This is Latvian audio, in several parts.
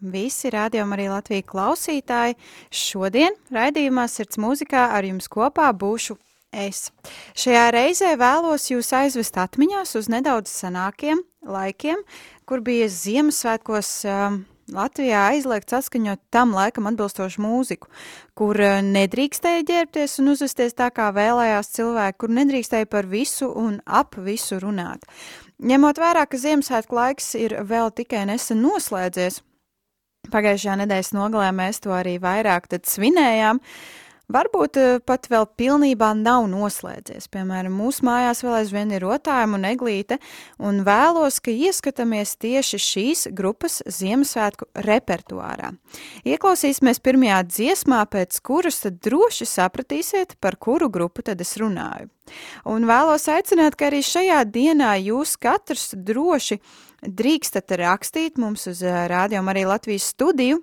Visi rādījumi arī Latvijas klausītāji. Šodien raidījumā Sirds mūzikā ar jums kopā būšu es. Šajā reizē vēlos jūs aizvest atmiņās uz nedaudz senākiem laikiem, kur bija Ziemassvētkos um, Latvijā aizliegts atskaņot tam laikam atbilstošu mūziku, kur uh, nedrīkstēja ģērbties un uzvesties tā, kā vēlējās cilvēki, kur nedrīkstēja par visu un ap visu runāt. Ņemot vērā, ka Ziemassvētku laiks ir vēl tikai nesen noslēdzies, Pagājušajā nedēļas nogalē mēs to arī vairāk svinējām. Varbūt eh, pat vēl pilnībā nav noslēdzies. Piemēram, mūsu mājās vēl aizvien ir rotājuma un eglīte, un vēlos, ka ieskatāmies tieši šīs grupas Ziemassvētku repertuārā. Ieklausīsimies pirmajā dziesmā, pēc kuras tad droši sapratīsiet, par kuru grupu tad es runāju. Un vēlos aicināt, ka arī šajā dienā jūs katrs droši drīkstat rakstīt mums uz Rādio arī Latvijas studiju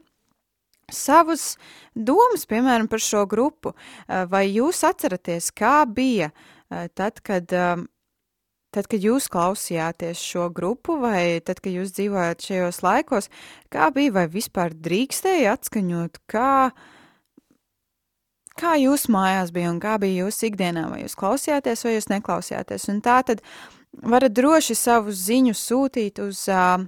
savus domas, piemēram, par šo grupu. Vai jūs atceraties, kā bija tad, kad, tad, kad jūs klausījāties šo grupu, vai tad, kad jūs dzīvojat šajos laikos, kā bija, vai vispār drīkstēja atskaņot, kā, kā jūs mājās bija un kā bija jūsu ikdienā, vai jūs klausījāties, vai jūs neklausījāties. Un tā tad varat droši savu ziņu sūtīt uz uh,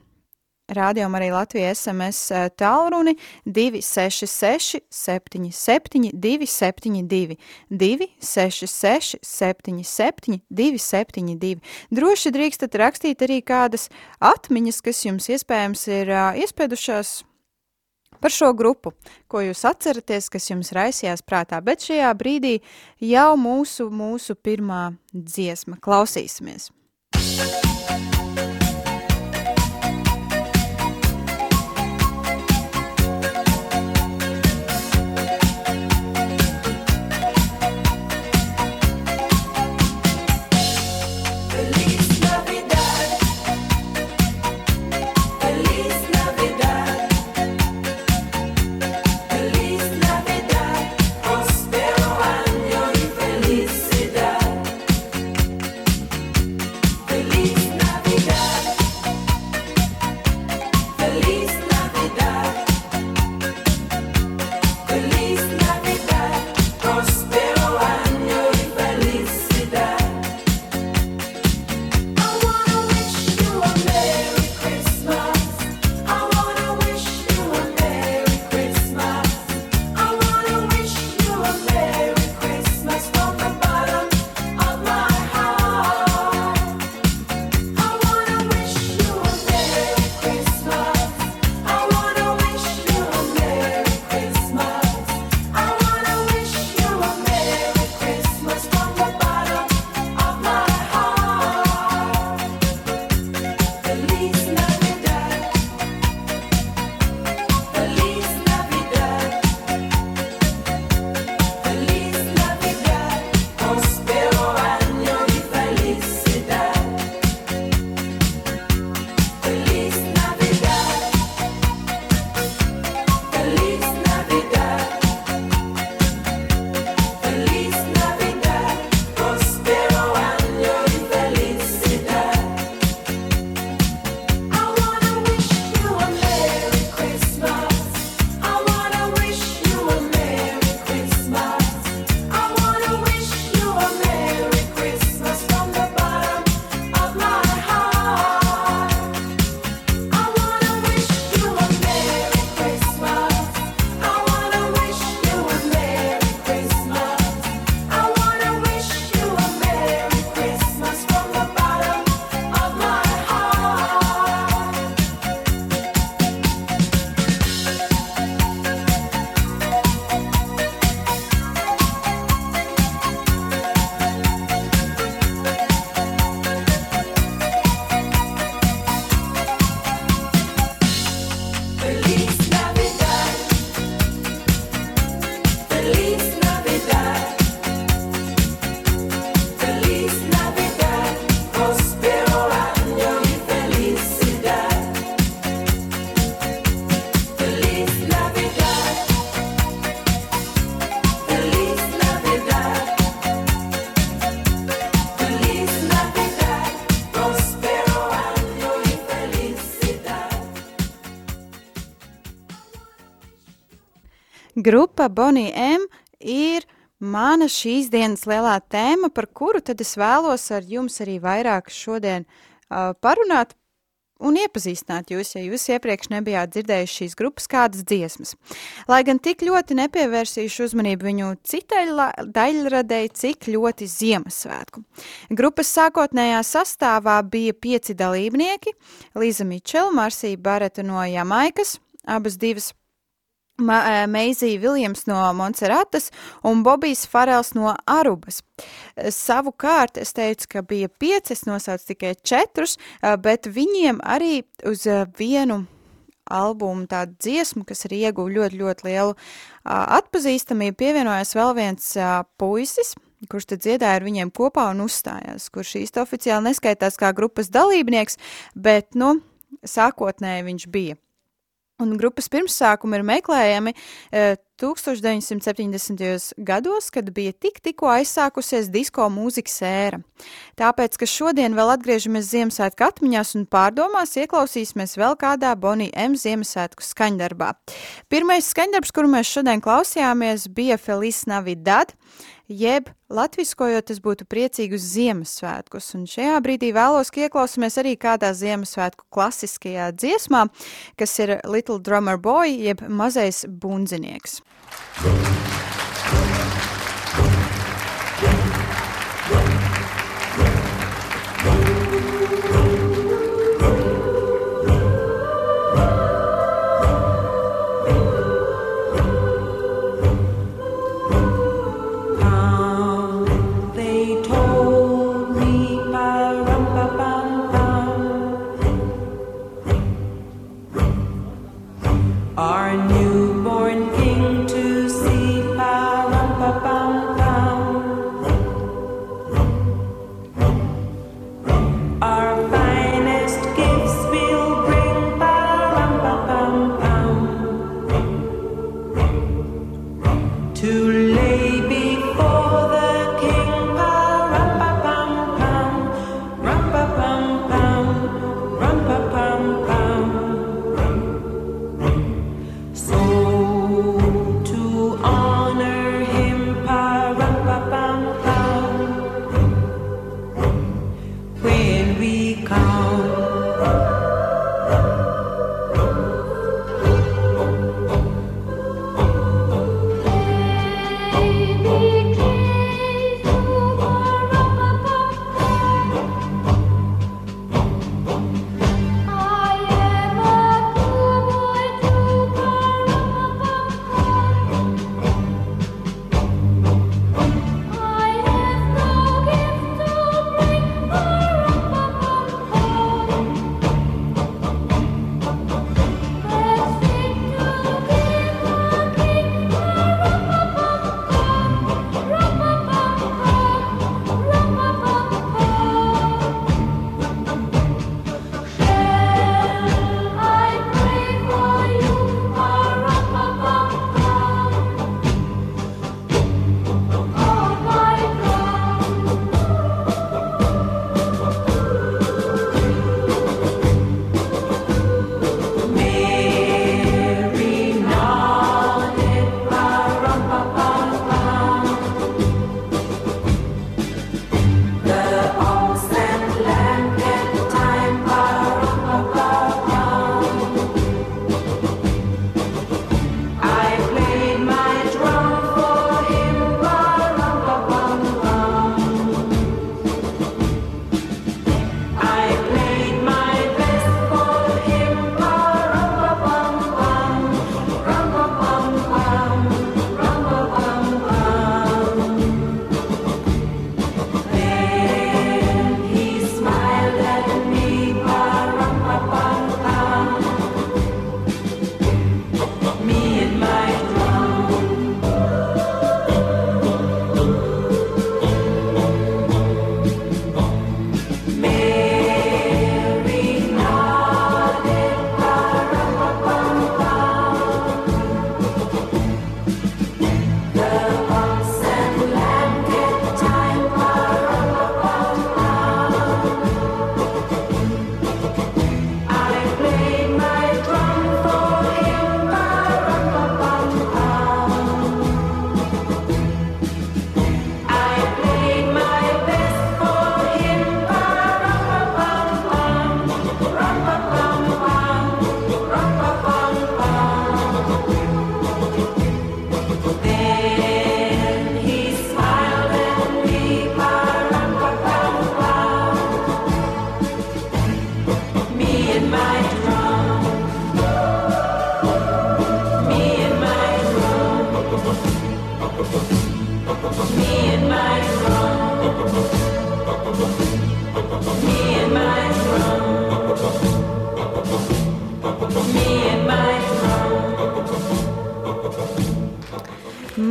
Rādījām arī Latvijas SMS tālruni 266 77 272 266 77 272. Droši drīkstat rakstīt arī kādas atmiņas, kas jums iespējams ir iespēdušās par šo grupu, ko jūs atceraties, kas jums raisījās prātā, bet šajā brīdī jau mūsu, mūsu pirmā dziesma klausīsimies. Feliz Grupa Bonnie M ir mana šīs dienas lielā tēma, par kuru tad es vēlos ar jums arī vairāk šodien uh, parunāt un iepazīstināt jūs, ja jūs iepriekš nebijāt dzirdējuši šīs grupas kādas dziesmas. Lai gan tik ļoti nepievērsīšu uzmanību viņu citai daļradēji, cik ļoti Ziemassvētku. Grupas sākotnējā sastāvā bija pieci dalībnieki - Līza Mičela, Marsija Bareta no Jamaikas, abas divas Meizija Viljams no Monserratas un Bobijs Farels no Arubas. Savukārt es teicu, ka bija pieci, es nosaucu tikai četrus, bet viņiem arī uz vienu albumu tādu dziesmu, kas arī ieguva ļoti, ļoti lielu atpazīstamību, pievienojās vēl viens puisis, kurš tad dziedāja ar viņiem kopā un uzstājās, kurš īsti oficiāli neskaitās kā grupas dalībnieks, bet, nu, sākotnēji viņš bija. Un grupas pirmsākumi ir meklējami e, 1970. gados, kad bija tik tikko aizsākusies disko mūzikas ēra. Tāpēc, ka šodien vēl atgriežamies Ziemassvētku atmiņās un pārdomās, ieklausīsimies vēl kādā Bonija M. Ziemassvētku skaņdarbā. Pirmais skaņdarbs, kuru mēs šodien klausījāmies, bija Feliz Navidad, jeb latviskojot tas būtu priecīgus Ziemassvētkus. Un šajā brīdī vēlos, ka ieklausāmies arī kādā Ziemassvētku klasiskajā dziesmā, kas ir Little Drummer Boy, jeb mazais bundzinieks. So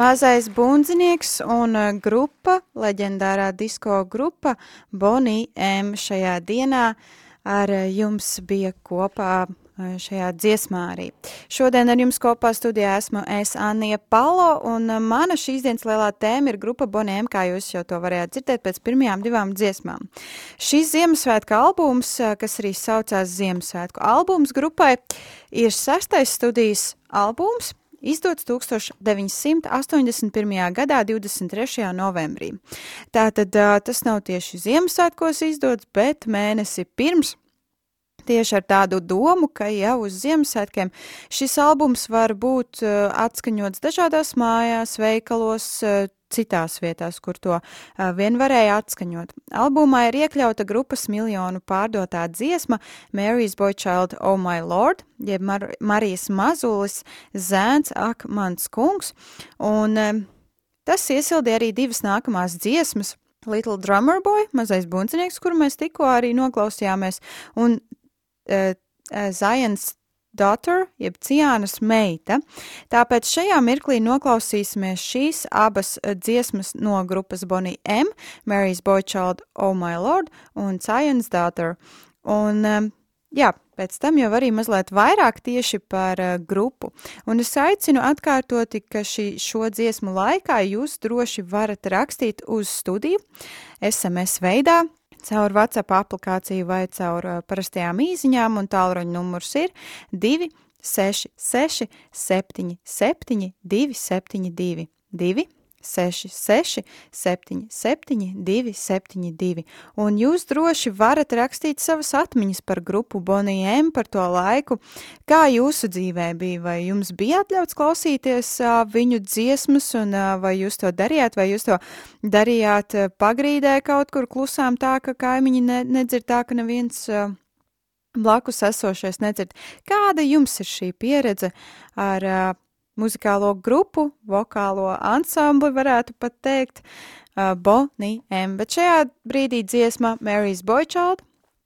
Mazais bundzinieks un uh, grupa, leģendārā disko grupa Bonnie M šajā dienā ar uh, jums bija kopā uh, šajā dziesmā arī. Šodien ar jums kopā studijā esmu es Anija Palo, un mana šīs dienas lielā tēma ir grupa Boniem, kā jūs jau to varējāt dzirdēt pēc pirmajām divām dziesmām. Šis Ziemassvētku albums, kas arī saucās Ziemassvētku albums grupai, ir sastais studijas albums, izdots 1981. gadā 23. novembrī. Tātad tas nav tieši Ziemassvētkos izdots, bet mēnesi pirms tieši ar tādu domu, ka jau uz Ziemassvētkiem šis albums var būt atskaņots dažādās mājās, veikalos, citās vietās, kur to uh, vien varēja atskaņot. Albumā ir iekļauta grupas miljonu pārdotā dziesma Mary's Boy Child Oh My Lord, jeb Mar Marijas mazulis zēns Ak mans kungs, un tas iesildīja arī divas nākamās dziesmas. Little Drummer Boy, mazais buncinieks, kuru mēs tikko arī noklausījāmies, un uh, Zions daughter, jeb Ciānas meita. Tāpēc šajā mirklī noklausīsimies šīs abas eh, dziesmas no grupas Bonnie M, Mary's Boy Child, Oh My Lord un Ciānas daughter. Un, eh, jā, pēc tam jau arī mazliet vairāk tieši par uh, grupu. Un es aicinu atkārtoti, ka šī, šo dziesmu laikā jūs droši varat rakstīt uz studiju SMS veidā caur WhatsApp aplikāciju vai caur uh, parastajām īsiņām, un tālruņa numurs ir 2, 6, 6, 7, 7, 2, 7, 2, 2, 6, 6, 7, 7, 2, 7, 2. Un jūs droši varat rakstīt savas atmiņas par grupu Bonijiem, par to laiku, kā jūsu dzīvē bija, vai jums bija atļauts klausīties uh, viņu dziesmas, un uh, vai jūs to darījāt, vai jūs to darījāt uh, pagrīdē kaut kur klusām tā, ka kaimiņi ne, nedzird tā, ka neviens. Uh, Blakus esošais nedzird. Kāda jums ir šī pieredze ar uh, muzikālo grupu, vokālo ansambli, varētu pat teikt, uh, Bonnie M. Bet šajā brīdī dziesma Mary's Boychild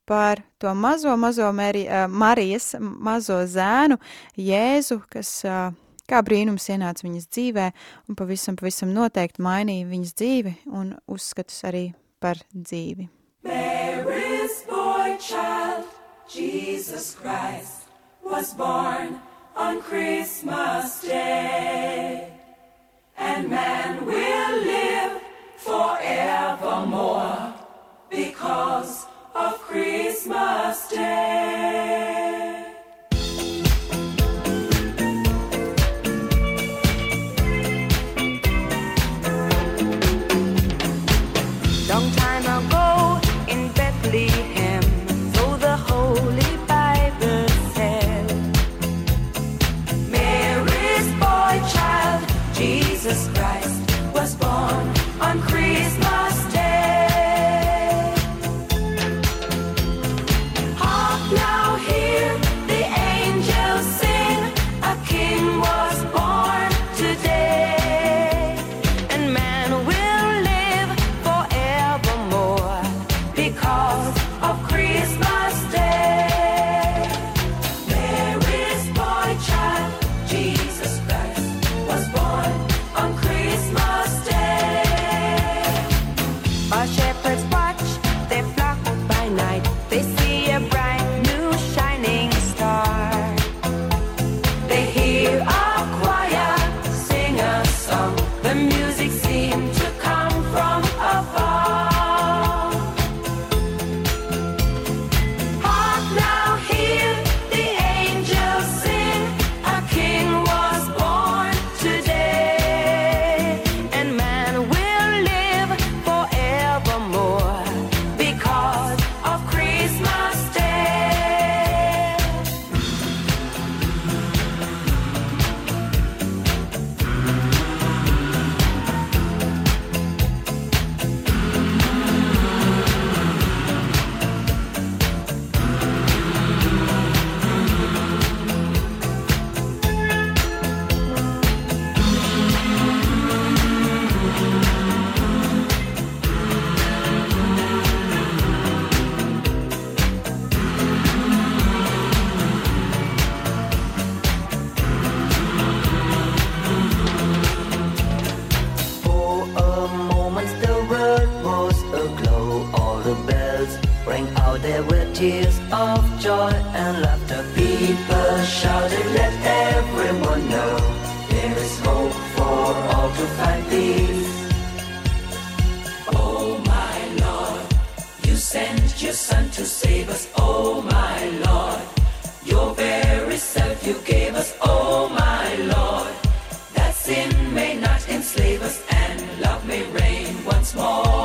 par to mazo, mazo Mary, uh, Marijas mazo zēnu Jēzu, kas uh, kā brīnums ienāca viņas dzīvē un pavisam, pavisam noteikti mainīja viņas dzīvi un uzskatus arī par dzīvi. Mary's boy child, Jesus Christ was born on Christmas Day. And man sent your Son to save us. Oh my Lord, your very self you gave us. Oh my Lord, that sin may not enslave us and love may reign once more.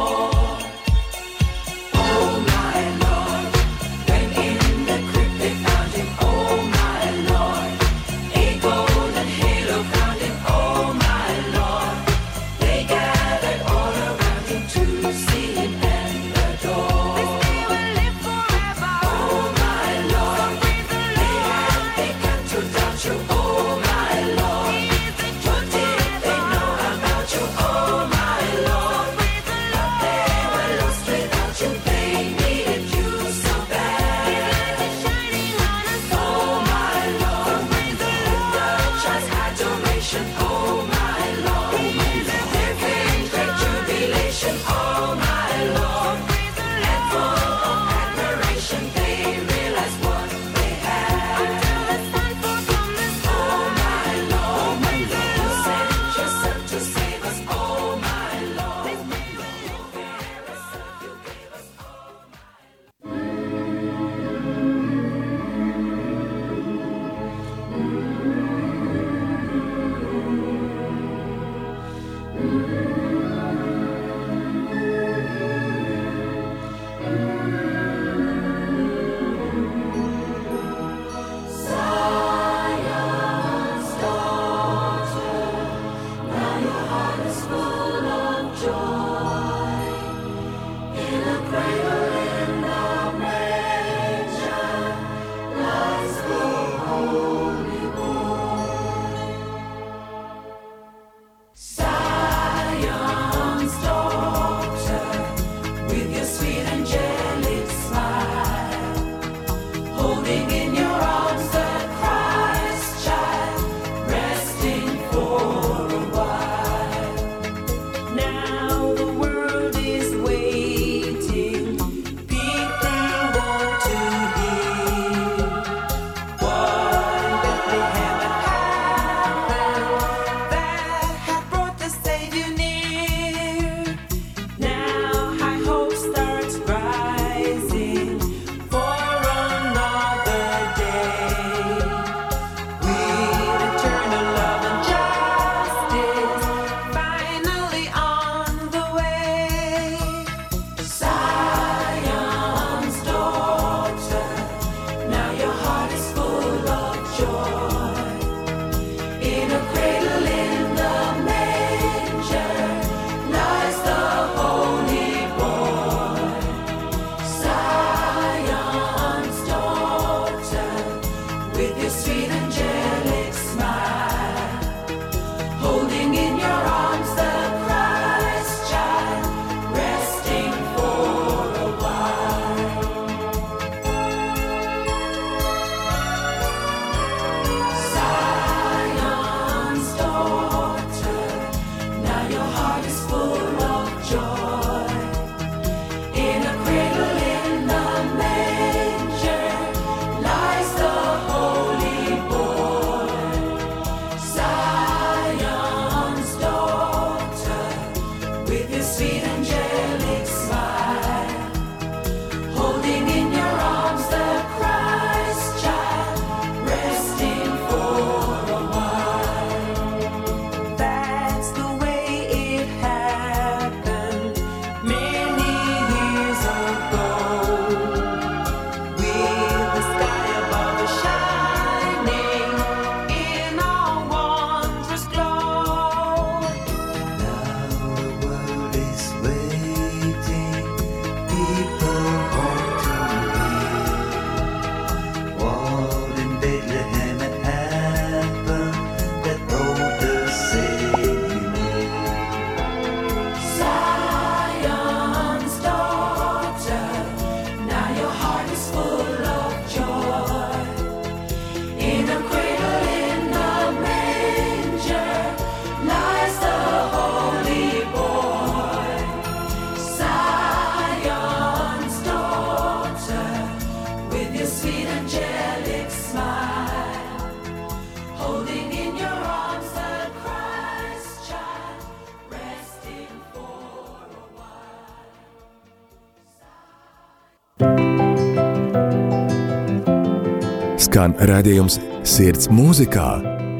Skan redzējums Sirds mūzikā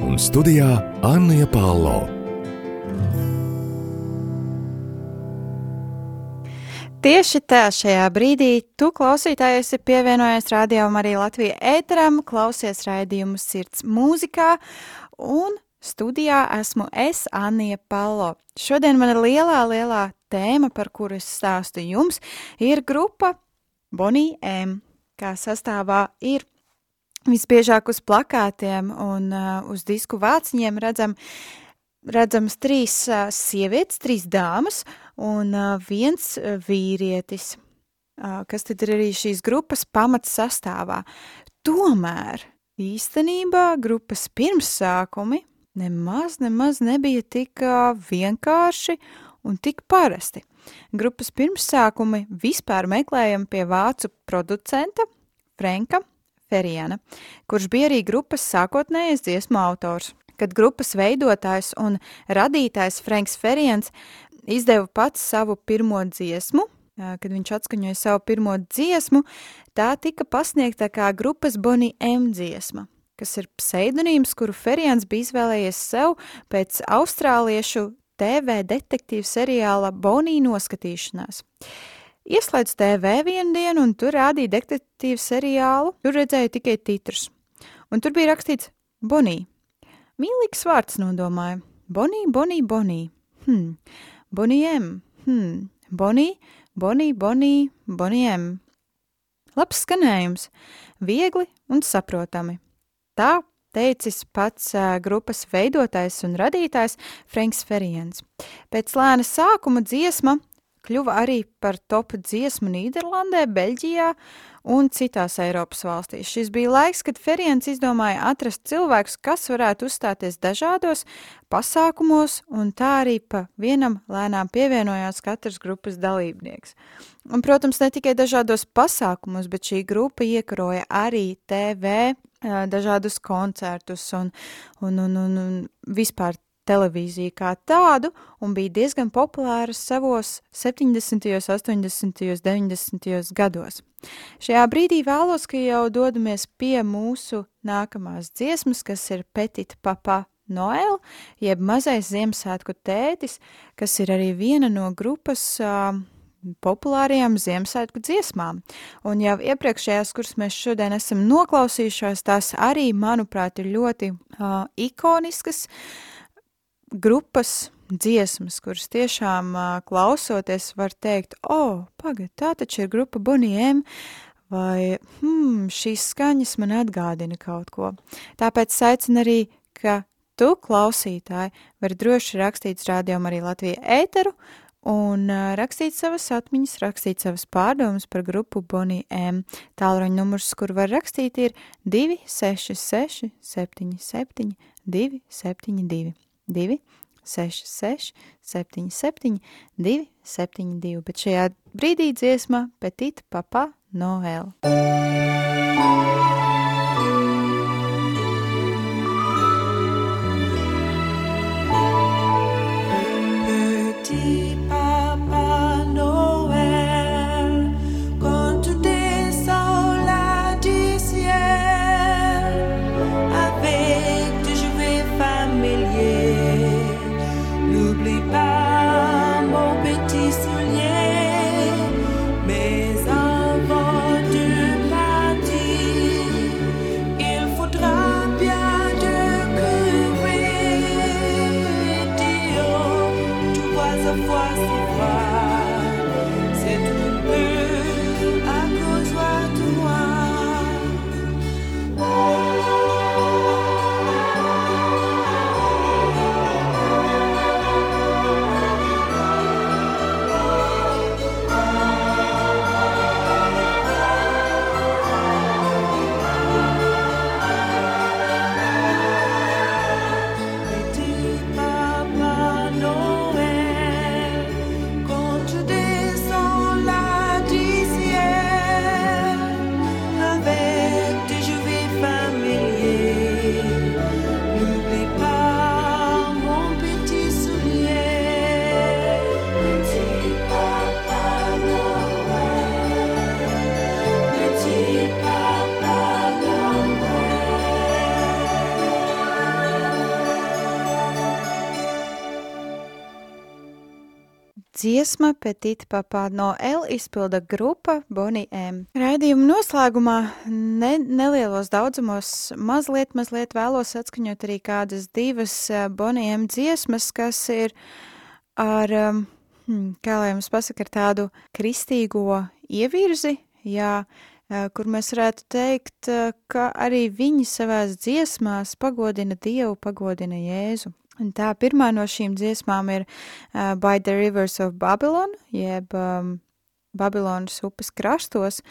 un studijā Anna Palo. Tieši tā šajā brīdī tu klausītājies ir pievienojies rādījumam arī Latvijas ēteram, klausies raidījumu Sirds mūzikā un studijā esmu es, Anija Palo. Šodien man ir lielā, lielā tēma, par kuru es stāstu jums, ir grupa Bonnie M, kā sastāvā ir visbiežāk uz plakātiem un uh, uz disku vāciņiem redzam, redzams trīs uh, sievietes, trīs dāmas un uh, viens uh, vīrietis, uh, kas tad ir arī šīs grupas pamats sastāvā. Tomēr īstenībā grupas pirmsākumi nemaz, nemaz nebija tik uh, vienkārši un tik parasti. Grupas pirmsākumi vispār meklējam pie vācu producenta Franka Feriana, kurš bija arī grupas sākotnējais dziesmu autors. Kad grupas veidotājs un radītājs Franks Ferians izdeva pats savu pirmo dziesmu, kad viņš atskaņoja savu pirmo dziesmu, tā tika pasniegta kā grupas Bonnie M dziesma, kas ir pseidonīms, kuru Ferians bija izvēlējies sev pēc austrāliešu TV detektīvu seriāla Bonnie noskatīšanās. Ieslēdz TV vienu dienu, un tur rādīja detektīvu seriālu. Tur redzēju tikai titrus. Un tur bija rakstīts Bonnie. Mīlīgs vārds nodomāja. Bonnie, Bonnie, Bonnie. Hmm. Boniem. Hmm. Bonnie, Bonnie, Bonnie, Boniem. Labs skanējums. Viegli un saprotami. Tā teicis pats uh, grupas veidotājs un radītājs Franks Feriens. Pēc lēna sākuma dziesma kļuva arī par top dziesmu Nīderlandē, Beļģijā un citās Eiropas valstīs. Šis bija laiks, kad Feriens izdomāja atrast cilvēkus, kas varētu uzstāties dažādos pasākumos, un tā arī pa vienam lēnām pievienojās katrs grupas dalībnieks. Un, protams, ne tikai dažādos pasākumos, bet šī grupa iekaroja arī TV dažādus koncertus un, un, un, un, un vispār televīziju kā tādu un bija diezgan populāra savos 70., 80., 90. gados. Šajā brīdī vēlos, ka jau dodamies pie mūsu nākamās dziesmas, kas ir Petita Papa Noel, jeb mazais Ziemassvētku tētis, kas ir arī viena no grupas uh, populārajām Ziemassvētku dziesmām. Un jau iepriekšējās, kuras mēs šodien esam noklausījušās, tās arī, manuprāt, ir ļoti uh, ikoniskas. Uh, grupas dziesmas, kuras tiešām uh, klausoties var teikt, o, oh, pagad, tā taču ir grupa Boniem, vai hmm, šīs skaņas man atgādina kaut ko. Tāpēc aicinu arī, ka tu, klausītāji, vari droši rakstīt rādījumu arī Latviju ēteru un uh, rakstīt savas atmiņas, rakstīt savas pārdomas par grupu Bonnie M. Tālruņa numurs, kur var rakstīt, ir 266 77 272. 2, 6, 6, 7, 7, 2, 7, 2. Bet šajā brīdī dziesma Petit Papa Noel. Mais avant dziesma Petita Papā no L izpilda grupa Bonnie M. Raidījuma noslēgumā ne, nelielos daudzumos mazliet, mazliet vēlos atskaņot arī kādas divas uh, Bonnie M dziesmas, kas ir ar, um, kā lai jums pasaka, ar tādu kristīgo ievirzi, jā, uh, kur mēs varētu teikt, uh, ka arī viņi savās dziesmās pagodina Dievu, pagodina Jēzu. Un tā pirmā no šīm dziesmām ir uh, By the Rivers of Babylon, jeb um, Babilonas upes krastos,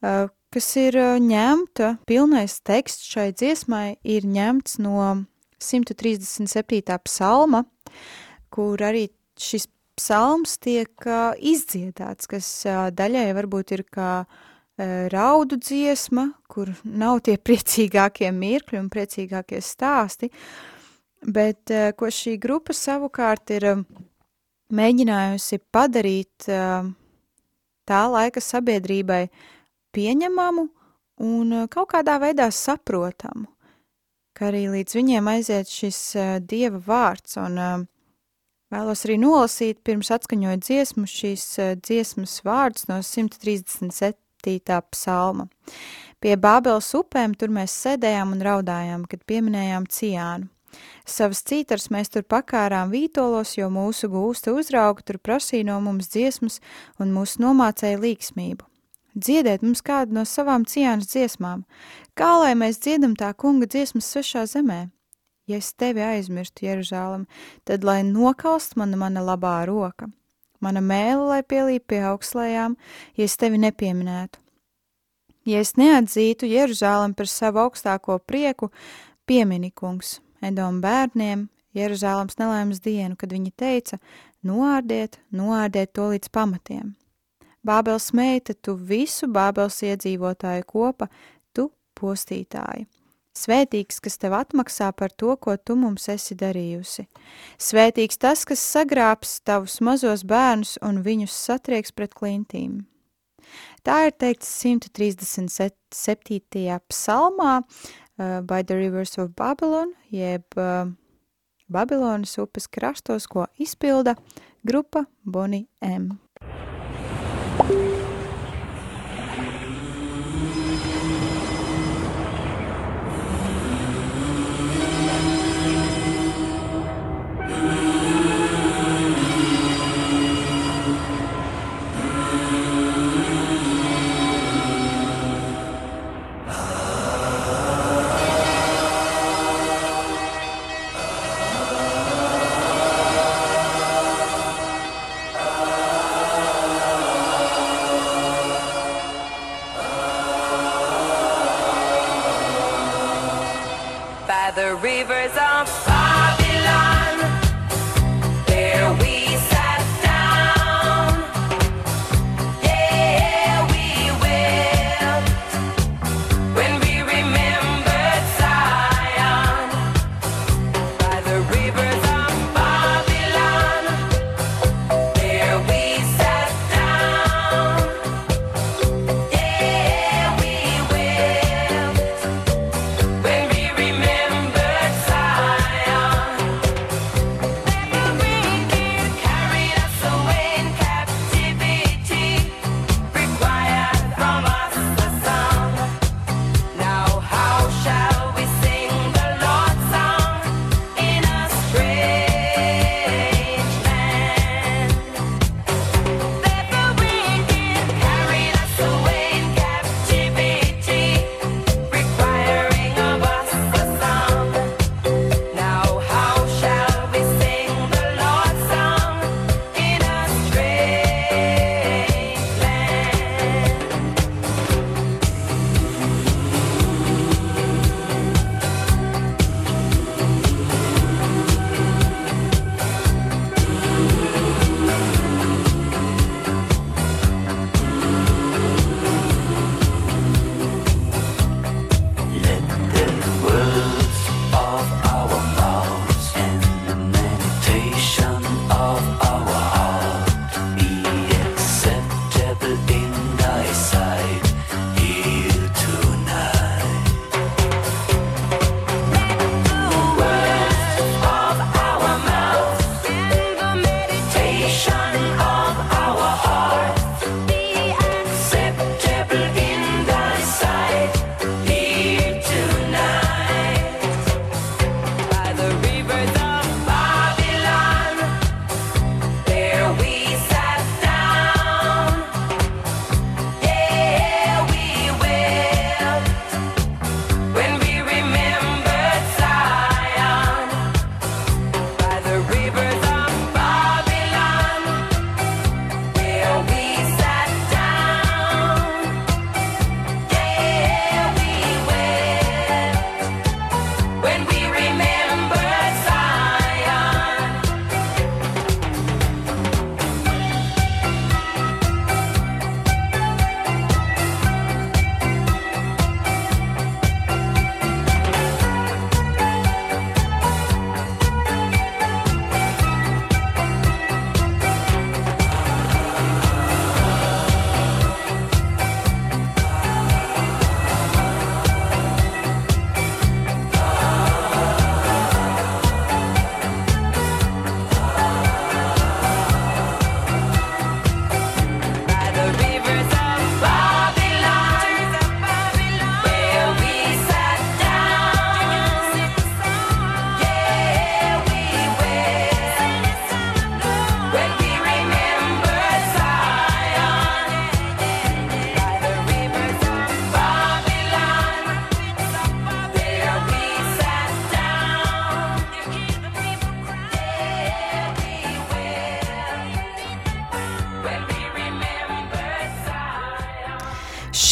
uh, kas ir uh, ņemta, pilnais teksts šai dziesmai ir ņemts no 137. psalma, kur arī šis psalms tiek uh, izdziedāts, kas uh, daļai varbūt ir kā uh, raudu dziesma, kur nav tie priecīgākie mirkļi un priecīgākie stāsti, uh, Bet uh, ko šī grupa savukārt ir uh, mēģinājusi padarīt uh, tā laika sabiedrībai pieņemamu un kaut kādā veidā saprotamu, ka arī līdz viņiem aiziet šis dieva vārds. Un, vēlos arī nolasīt, pirms atskaņoju dziesmu, šīs dziesmas vārdus no 137. psalma. Pie Bābeles upēm tur mēs sēdējām un raudājām, kad pieminējām ciānu. Savas cītars mēs tur pakārām vītolos, jo mūsu gūsta uzrauga tur prasīja no mums dziesmas un mūs nomācēja līksmību. Dziediet mums kādu no savām ciānas dziesmām, kā lai mēs dziedam tā kunga dziesmas svešā zemē. Ja es tevi aizmirstu, Jeruzālam, tad lai nokalst mana mana labā roka, mana mēle, lai pielīp pie augstlējām, ja es tevi nepieminētu. Ja es neatzītu Jeruzālam par savu augstāko prieku, piemini, kungs, Edoma bērniem Jeruzālams nelaimes dienu, kad viņi teica: Noārdiet, noārdiet to līdz pamatiem. Bābels meita, tu visu Bābels iedzīvotāju kopa, tu postītāji. Svētīgs, kas tev atmaksā par to, ko tu mums esi darījusi. Svētīgs tas, kas sagrābs tavus mazos bērnus un viņus satrieks pret klintīm. Tā ir teikts 137. psalmā, By the Rivers of Babylon, jeb uh, Babilonas upes krastos, ko izpilda grupa Bonnie M.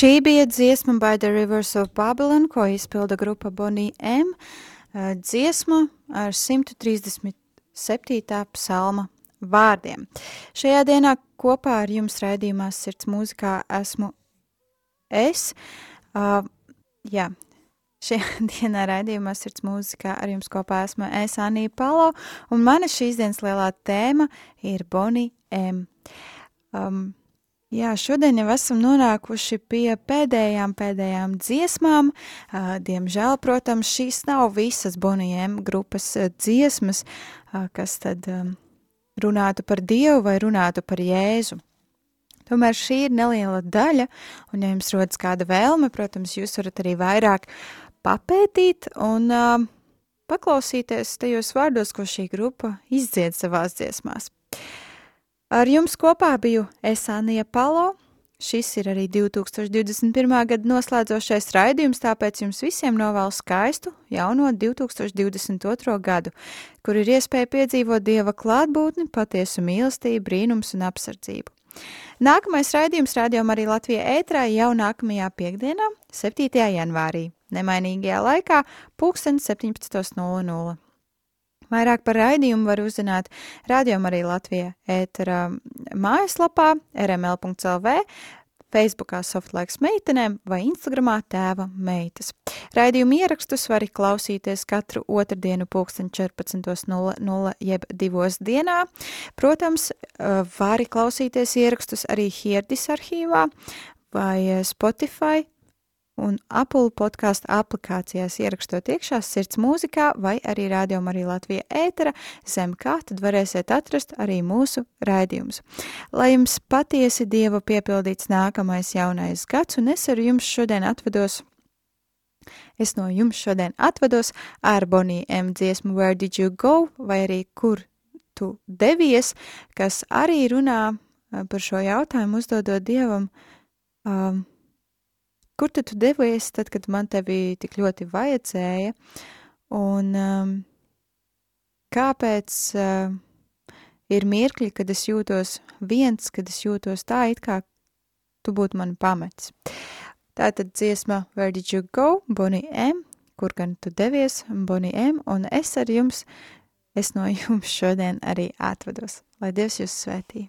Šī bija dziesma By the Rivers of Babylon, ko izpilda grupa Bonnie M. Dziesma ar 137. psalma vārdiem. Šajā dienā kopā ar jums raidījumā sirds mūzikā esmu es. Uh, jā, šajā dienā raidījumā sirds mūzikā ar jums kopā esmu es, Anija Palo, un mana šīs dienas lielā tēma ir Bonnie M. Um, Jā, šodien jau esam nonākuši pie pēdējām, pēdējām dziesmām. Diemžēl, protams, šīs nav visas Bonijiem grupas dziesmas, kas tad runātu par Dievu vai runātu par Jēzu. Tomēr šī ir neliela daļa, un, ja jums rodas kāda vēlme, protams, jūs varat arī vairāk papētīt un paklausīties tajos vārdos, ko šī grupa izdzied savās dziesmās. Ar jums kopā biju es Anija Palo. Šis ir arī 2021. gada noslēdzošais raidījums, tāpēc jums visiem novēlu skaistu jauno 2022. gadu, kur ir iespēja piedzīvot Dieva klātbūtni, patiesu mīlestību, brīnums un apsardzību. Nākamais raidījums rādījumā arī Latvijā ētrā jau nākamajā piekdienā, 7. janvārī, nemainīgajā laikā, 17.00. Vairāk par raidījumu var uzzināt rādījumā arī Latvijā ēterā mājaslapā rml.lv, Facebookā Softlaiks meitenēm vai Instagramā tēva meitas. Raidījumu ierakstus var klausīties katru otrdienu pulksten 14.00 jeb divos dienā. Protams, eh, var klausīties ierakstus arī Hierdis arhīvā vai eh, Spotify un Apple podkāstu aplikācijās ierakstot iekšā sirds mūzikā vai arī rādījumā arī Latvija ētera, zem kā tad varēsiet atrast arī mūsu raidījumus. Lai jums patiesi Dieva piepildīts nākamais jaunais gads, un es ar jums šodien atvedos Es no jums šodien atvados ar Boniju M. dziesmu Where Did You Go, vai arī Kur tu devies, kas arī runā eh, par šo jautājumu, uzdodot Dievam, um, kur tu devies, tad, kad man tevi tik ļoti vajadzēja, un um, kāpēc uh, ir mirkļi, kad es jūtos viens, kad es jūtos tā, it kā tu būtu mani pametis. Tātad dziesma Where Did You Go, Bonnie M, kur gan tu devies, Bonnie M, un es ar jums, es no jums šodien arī atvados. Lai Dievs jūs svētī!